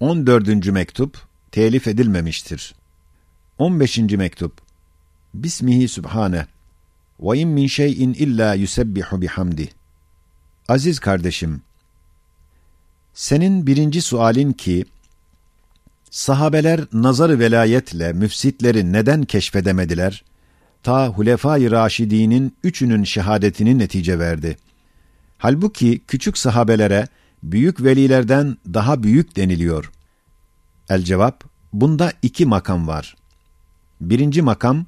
14. mektup telif edilmemiştir. 15. mektup Bismihi Sübhane ve in min şeyin illa yusebbihu bihamdi. Aziz kardeşim, senin birinci sualin ki, sahabeler nazarı velayetle müfsitleri neden keşfedemediler? Ta Hulefai Raşidi'nin üçünün şehadetini netice verdi. Halbuki küçük sahabelere büyük velilerden daha büyük deniliyor. El cevap, bunda iki makam var. Birinci makam,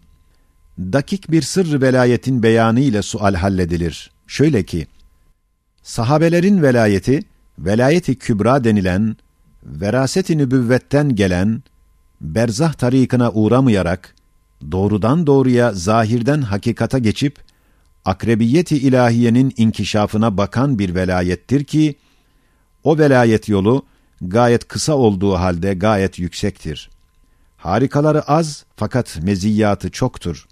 dakik bir sırrı velayetin beyanı ile sual halledilir. Şöyle ki, sahabelerin velayeti, velayeti kübra denilen, veraseti nübüvvetten gelen, berzah tarikına uğramayarak, doğrudan doğruya zahirden hakikata geçip, akrebiyeti ilahiyenin inkişafına bakan bir velayettir ki, o velayet yolu gayet kısa olduğu halde gayet yüksektir. Harikaları az fakat meziyatı çoktur.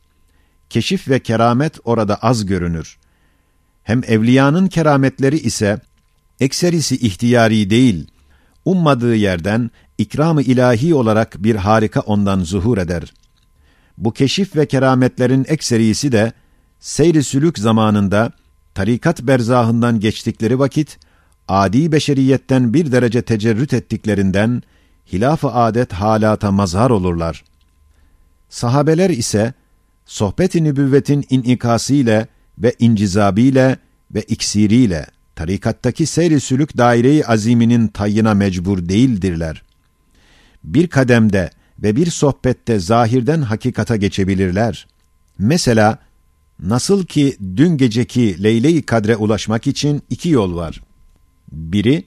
Keşif ve keramet orada az görünür. Hem evliyanın kerametleri ise ekserisi ihtiyari değil, ummadığı yerden ikram-ı ilahi olarak bir harika ondan zuhur eder. Bu keşif ve kerametlerin ekserisi de seyri sülük zamanında tarikat berzahından geçtikleri vakit adi beşeriyetten bir derece tecerrüt ettiklerinden hilaf-ı adet halata mazhar olurlar. Sahabeler ise sohbet-i nübüvvetin inikasıyla ve incizabiyle ve iksiriyle tarikattaki seyri sülük daire-i aziminin tayyına mecbur değildirler. Bir kademde ve bir sohbette zahirden hakikata geçebilirler. Mesela nasıl ki dün geceki Leyle-i Kadre ulaşmak için iki yol var. Biri,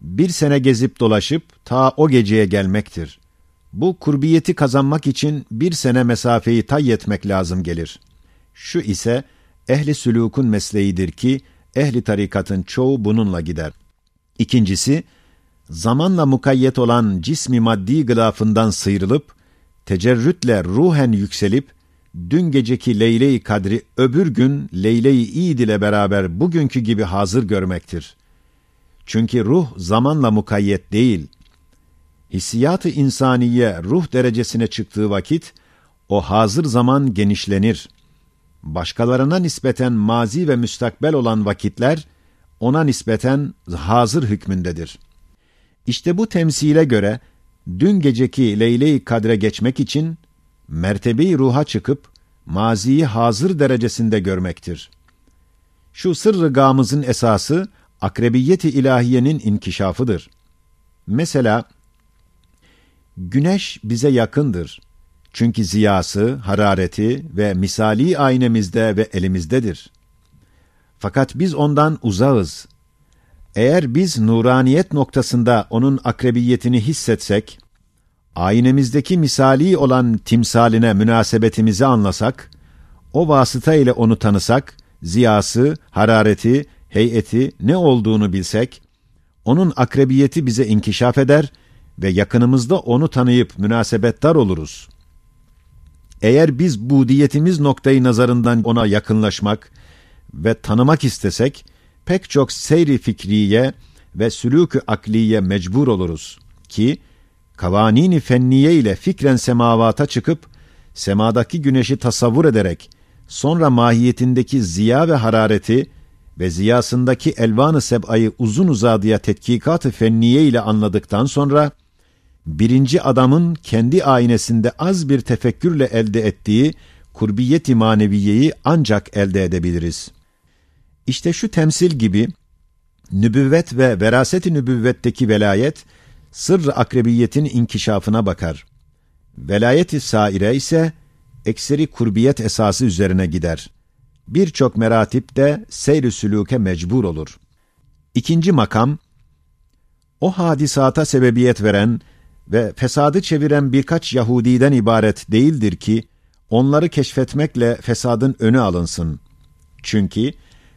bir sene gezip dolaşıp ta o geceye gelmektir. Bu kurbiyeti kazanmak için bir sene mesafeyi tay etmek lazım gelir. Şu ise ehli sülûkun mesleğidir ki ehli tarikatın çoğu bununla gider. İkincisi, zamanla mukayyet olan cismi maddi gılafından sıyrılıp, tecerrütle ruhen yükselip, dün geceki Leyle-i Kadri öbür gün Leyle-i İd ile beraber bugünkü gibi hazır görmektir. Çünkü ruh zamanla mukayyet değil. Hissiyat-ı insaniye ruh derecesine çıktığı vakit, o hazır zaman genişlenir. Başkalarına nispeten mazi ve müstakbel olan vakitler, ona nispeten hazır hükmündedir. İşte bu temsile göre, dün geceki Leyle-i Kadre geçmek için, mertebeyi ruha çıkıp, maziyi hazır derecesinde görmektir. Şu sırrı gamızın esası, akrebiyeti ilahiyenin inkişafıdır. Mesela, güneş bize yakındır. Çünkü ziyası, harareti ve misali aynemizde ve elimizdedir. Fakat biz ondan uzağız. Eğer biz nuraniyet noktasında onun akrebiyetini hissetsek, aynemizdeki misali olan timsaline münasebetimizi anlasak, o vasıta ile onu tanısak, ziyası, harareti, heyeti ne olduğunu bilsek, onun akrebiyeti bize inkişaf eder ve yakınımızda onu tanıyıp münasebettar oluruz. Eğer biz budiyetimiz noktayı nazarından ona yakınlaşmak ve tanımak istesek, pek çok seyri fikriye ve sülûk-ü akliye mecbur oluruz ki, kavanini fenniye ile fikren semavata çıkıp, semadaki güneşi tasavvur ederek, sonra mahiyetindeki ziya ve harareti ve ziyasındaki elvan-ı seb'ayı uzun uzadıya tetkikat-ı fenniye ile anladıktan sonra, birinci adamın kendi aynesinde az bir tefekkürle elde ettiği kurbiyet-i maneviyeyi ancak elde edebiliriz. İşte şu temsil gibi, nübüvvet ve veraset-i nübüvvetteki velayet, sırr akrebiyetin inkişafına bakar. Velayet-i saire ise, ekseri kurbiyet esası üzerine gider. Birçok meratip de seyr-i sülûke mecbur olur. İkinci makam, o hadisata sebebiyet veren ve fesadı çeviren birkaç Yahudiden ibaret değildir ki, onları keşfetmekle fesadın önü alınsın. Çünkü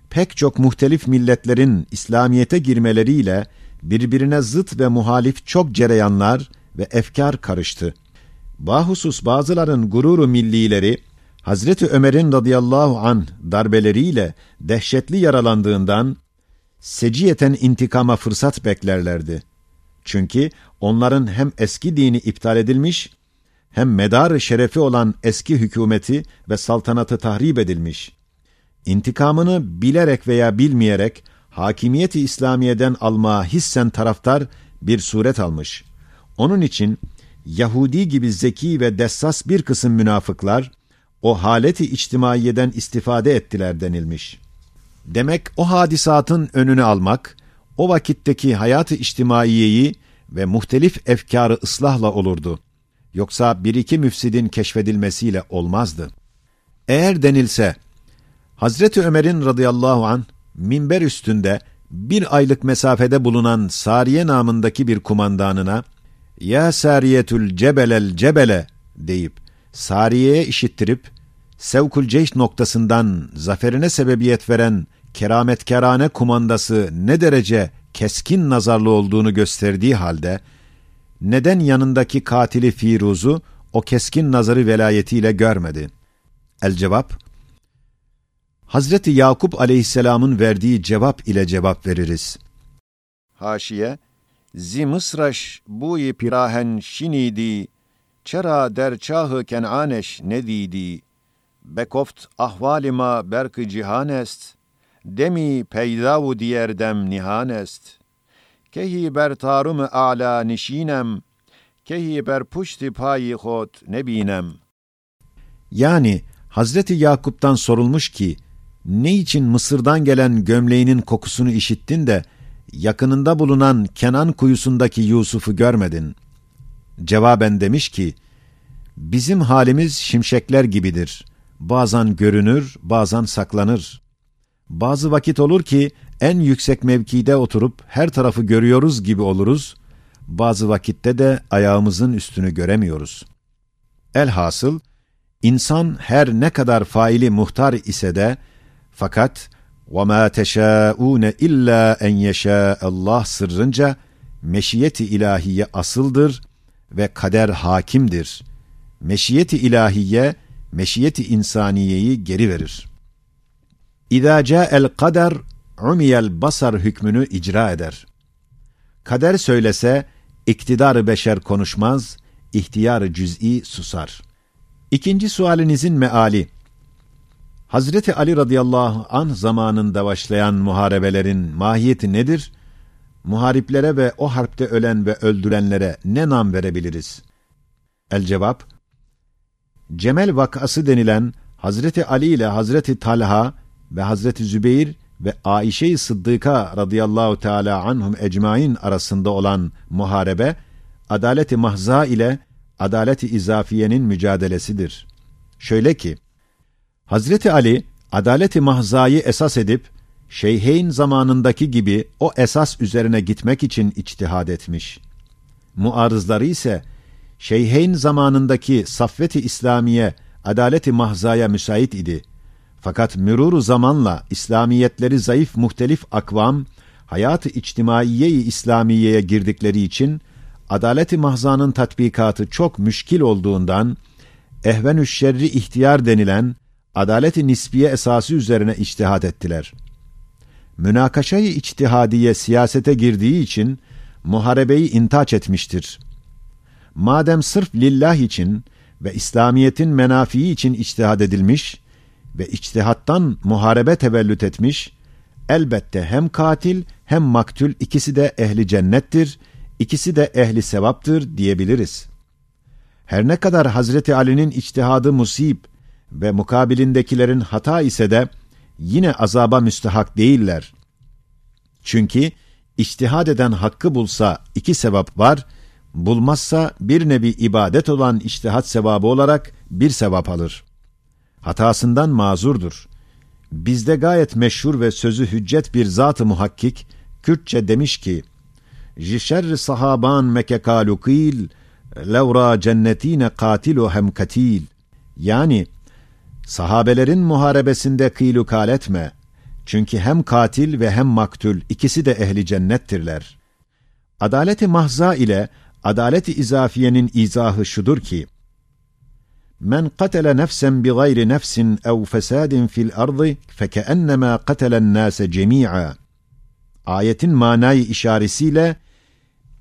pek çok muhtelif milletlerin İslamiyete girmeleriyle birbirine zıt ve muhalif çok cereyanlar ve efkar karıştı. Bahusus bazıların gururu millileri, Hazreti Ömer'in radıyallahu an darbeleriyle dehşetli yaralandığından seciyeten intikama fırsat beklerlerdi. Çünkü onların hem eski dini iptal edilmiş, hem medar şerefi olan eski hükümeti ve saltanatı tahrip edilmiş. İntikamını bilerek veya bilmeyerek hakimiyeti İslamiye'den almaya hissen taraftar bir suret almış. Onun için Yahudi gibi zeki ve dessas bir kısım münafıklar o haleti içtimaiyeden istifade ettiler denilmiş. Demek o hadisatın önünü almak, o vakitteki hayatı içtimaiyeyi ve muhtelif efkarı ıslahla olurdu. Yoksa bir iki müfsidin keşfedilmesiyle olmazdı. Eğer denilse, Hazreti Ömer'in radıyallahu an minber üstünde bir aylık mesafede bulunan Sariye namındaki bir kumandanına ya Sariyetül Cebelel Cebele deyip Sariye'ye işittirip Sevkul Ceyş noktasından zaferine sebebiyet veren kerametkerane kumandası ne derece keskin nazarlı olduğunu gösterdiği halde neden yanındaki katili Firuz'u o keskin nazarı velayetiyle görmedi? El cevap Hazreti Yakup aleyhisselamın verdiği cevap ile cevap veririz. Haşiye Zi Mısraş bu pirahen şinidi çera der çahı kenaneş ne didi? Bekoft ahvalima berk cihanest demi peydavu diyer dem nihanest. Kehi ber tarum a'la nişinem kehi ber puşti payi hot ne binem yani Hazreti Yakup'tan sorulmuş ki ne için Mısır'dan gelen gömleğinin kokusunu işittin de yakınında bulunan Kenan kuyusundaki Yusuf'u görmedin? Cevaben demiş ki, bizim halimiz şimşekler gibidir. Bazen görünür, bazen saklanır. Bazı vakit olur ki en yüksek mevkide oturup her tarafı görüyoruz gibi oluruz. Bazı vakitte de ayağımızın üstünü göremiyoruz. Elhasıl, insan her ne kadar faili muhtar ise de, fakat وَمَا تَشَاءُونَ اِلَّا اَنْ يَشَاءَ Allah sırrınca meşiyeti ilahiye asıldır ve kader hakimdir. Meşiyeti ilahiye, meşiyeti insaniyeyi geri verir. İzâ el kader umiyel basar hükmünü icra eder. Kader söylese, iktidarı beşer konuşmaz, ihtiyarı cüz'i susar. İkinci sualinizin meali, Hazreti Ali radıyallahu an zamanında başlayan muharebelerin mahiyeti nedir? Muhariplere ve o harpte ölen ve öldürenlere ne nam verebiliriz? El cevap, Cemel vakası denilen Hazreti Ali ile Hazreti Talha ve Hazreti Zübeyir ve Ayşe-i Sıddıka radıyallahu teala anhum ecmain arasında olan muharebe, adaleti mahza ile adaleti izafiyenin mücadelesidir. Şöyle ki, Hazreti Ali, adaleti mahzayı esas edip, Şeyheyn zamanındaki gibi o esas üzerine gitmek için içtihad etmiş. Muarızları ise, Şeyheyn zamanındaki saffeti İslamiye, adaleti mahzaya müsait idi. Fakat müruru zamanla İslamiyetleri zayıf muhtelif akvam, hayat-ı içtimaiye-i İslamiye'ye girdikleri için, adaleti mahzanın tatbikatı çok müşkil olduğundan, ehvenü şerri ihtiyar denilen, adaleti nisbiye esası üzerine içtihat ettiler. Münakaşayı içtihadiye siyasete girdiği için muharebeyi intaç etmiştir. Madem sırf lillah için ve İslamiyetin menafii için içtihad edilmiş ve içtihattan muharebe tevellüt etmiş, elbette hem katil hem maktül ikisi de ehli cennettir, ikisi de ehli sevaptır diyebiliriz. Her ne kadar Hazreti Ali'nin içtihadı musib ve mukabilindekilerin hata ise de yine azaba müstehak değiller. Çünkü içtihad eden hakkı bulsa iki sevap var, bulmazsa bir nevi ibadet olan içtihat sevabı olarak bir sevap alır. Hatasından mazurdur. Bizde gayet meşhur ve sözü hüccet bir zat-ı muhakkik, Kürtçe demiş ki, Jişerri sahaban meke kalukil, levra cennetine katilu hem katil. Yani Sahabelerin muharebesinde kıylukal etme. Çünkü hem katil ve hem maktül ikisi de ehli cennettirler. Adaleti mahza ile adaleti izafiyenin izahı şudur ki, Men katele nefsen bi gayri nefsin ev fesadin fil ardı fekeennemâ katelen nâse cemî'a. Ayetin manayı işaresiyle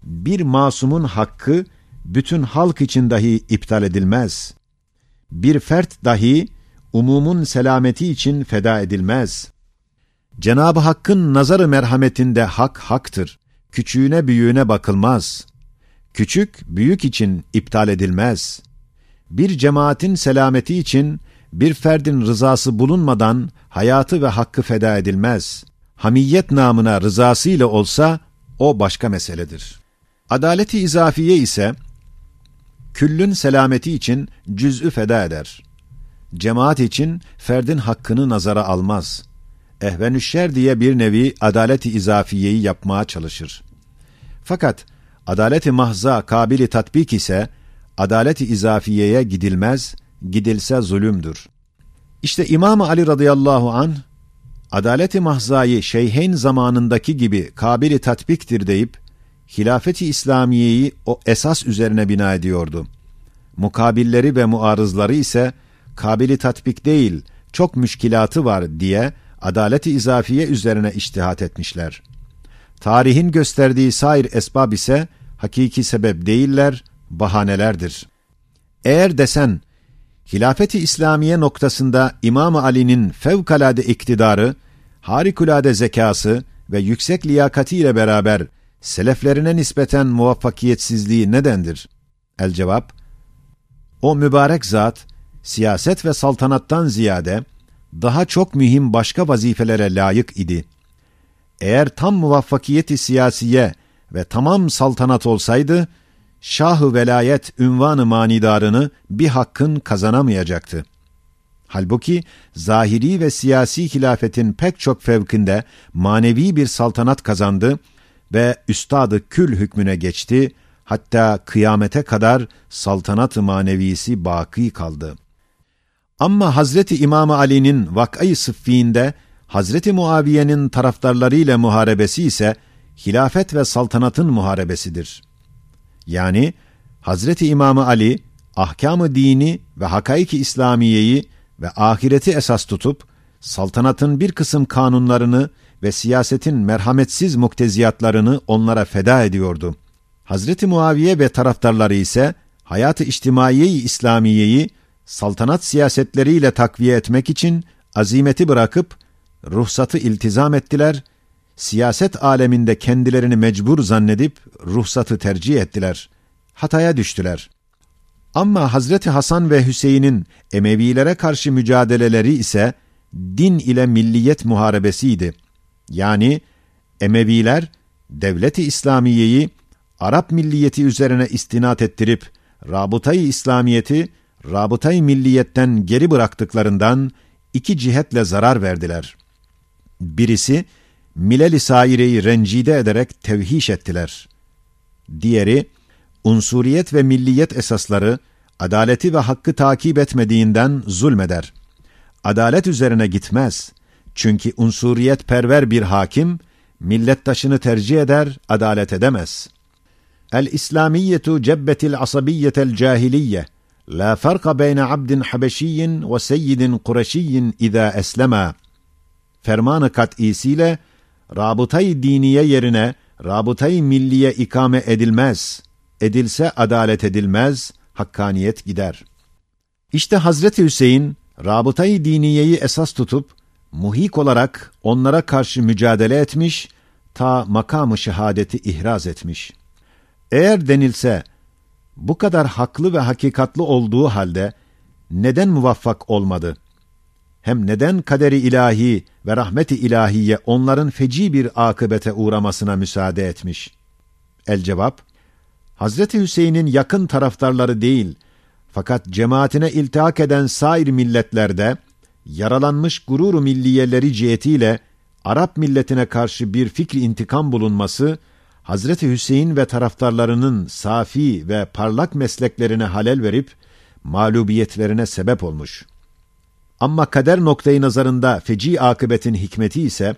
bir masumun hakkı bütün halk için dahi iptal edilmez. Bir fert dahi umumun selameti için feda edilmez. Cenab-ı Hakk'ın nazarı merhametinde hak haktır. Küçüğüne büyüğüne bakılmaz. Küçük büyük için iptal edilmez. Bir cemaatin selameti için bir ferdin rızası bulunmadan hayatı ve hakkı feda edilmez. Hamiyet namına rızasıyla olsa o başka meseledir. Adaleti izafiye ise küllün selameti için cüz'ü feda eder. Cemaat için ferdin hakkını nazara almaz. Ehvenüşşer diye bir nevi adaleti izafiyeyi yapmaya çalışır. Fakat adaleti mahza kabili tatbik ise adaleti izafiyeye gidilmez, gidilse zulümdür. İşte İmam Ali radıyallahu an adaleti mahzayı şeyheyn zamanındaki gibi kabili tatbiktir deyip hilafeti İslamiyeyi o esas üzerine bina ediyordu. Mukabilleri ve muarızları ise kabili tatbik değil, çok müşkilatı var diye adaleti izafiye üzerine iştihat etmişler. Tarihin gösterdiği sair esbab ise hakiki sebep değiller, bahanelerdir. Eğer desen, hilafeti İslamiye noktasında İmam Ali'nin fevkalade iktidarı, harikulade zekası ve yüksek liyakatiyle beraber seleflerine nispeten muvaffakiyetsizliği nedendir? El cevap, o mübarek zat, siyaset ve saltanattan ziyade, daha çok mühim başka vazifelere layık idi. Eğer tam muvaffakiyeti siyasiye ve tamam saltanat olsaydı, şahı velayet ünvanı manidarını bir hakkın kazanamayacaktı. Halbuki zahiri ve siyasi hilafetin pek çok fevkinde manevi bir saltanat kazandı ve üstadı kül hükmüne geçti, hatta kıyamete kadar saltanat-ı manevisi baki kaldı. Ama Hazreti İmam Ali'nin vakayı sıffiinde Hazreti Muaviye'nin taraftarlarıyla muharebesi ise hilafet ve saltanatın muharebesidir. Yani Hazreti İmam Ali ahkamı dini ve hakaiki İslamiyeyi ve ahireti esas tutup saltanatın bir kısım kanunlarını ve siyasetin merhametsiz mukteziyatlarını onlara feda ediyordu. Hazreti Muaviye ve taraftarları ise hayatı içtimaiye-i İslamiyeyi saltanat siyasetleriyle takviye etmek için azimeti bırakıp ruhsatı iltizam ettiler, siyaset aleminde kendilerini mecbur zannedip ruhsatı tercih ettiler. Hataya düştüler. Ama Hazreti Hasan ve Hüseyin'in Emevilere karşı mücadeleleri ise din ile milliyet muharebesiydi. Yani Emeviler devleti İslamiyeyi Arap milliyeti üzerine istinat ettirip rabıtayı İslamiyeti rabıtayı milliyetten geri bıraktıklarından iki cihetle zarar verdiler. Birisi mileli saireyi rencide ederek tevhiş ettiler. Diğeri unsuriyet ve milliyet esasları adaleti ve hakkı takip etmediğinden zulmeder. Adalet üzerine gitmez. Çünkü unsuriyet perver bir hakim millettaşını tercih eder, adalet edemez. El-İslamiyetu cebbetil asabiyetel cahiliye Farka beyne abdin habeşiyyin ve seyyidin kureşiyyin izâ eslema. Fermanı kat'isiyle rabıtayı diniye yerine rabıtayı milliye ikame edilmez. Edilse adalet edilmez, hakkaniyet gider. İşte Hazreti Hüseyin rabıtayı diniyeyi esas tutup muhik olarak onlara karşı mücadele etmiş, ta makamı şehadeti ihraz etmiş. Eğer denilse bu kadar haklı ve hakikatlı olduğu halde neden muvaffak olmadı? Hem neden kaderi ilahi ve rahmeti ilahiye onların feci bir akıbete uğramasına müsaade etmiş? El cevap, Hazreti Hüseyin'in yakın taraftarları değil, fakat cemaatine iltihak eden sair milletlerde, yaralanmış gururu milliyeleri cihetiyle Arap milletine karşı bir fikri intikam bulunması, Hazreti Hüseyin ve taraftarlarının safi ve parlak mesleklerine halel verip mağlubiyetlerine sebep olmuş. Ama kader noktayı nazarında feci akıbetin hikmeti ise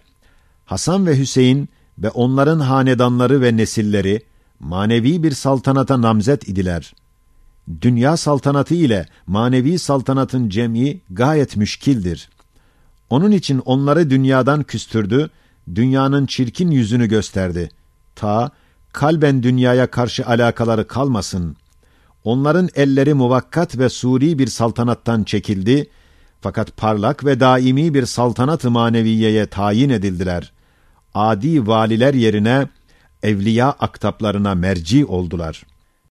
Hasan ve Hüseyin ve onların hanedanları ve nesilleri manevi bir saltanata namzet idiler. Dünya saltanatı ile manevi saltanatın cem'i gayet müşkildir. Onun için onları dünyadan küstürdü, dünyanın çirkin yüzünü gösterdi.'' Ta kalben dünyaya karşı alakaları kalmasın. Onların elleri muvakkat ve suri bir saltanattan çekildi, fakat parlak ve daimi bir saltanat-ı maneviyeye tayin edildiler. Adi valiler yerine evliya aktaplarına merci oldular.''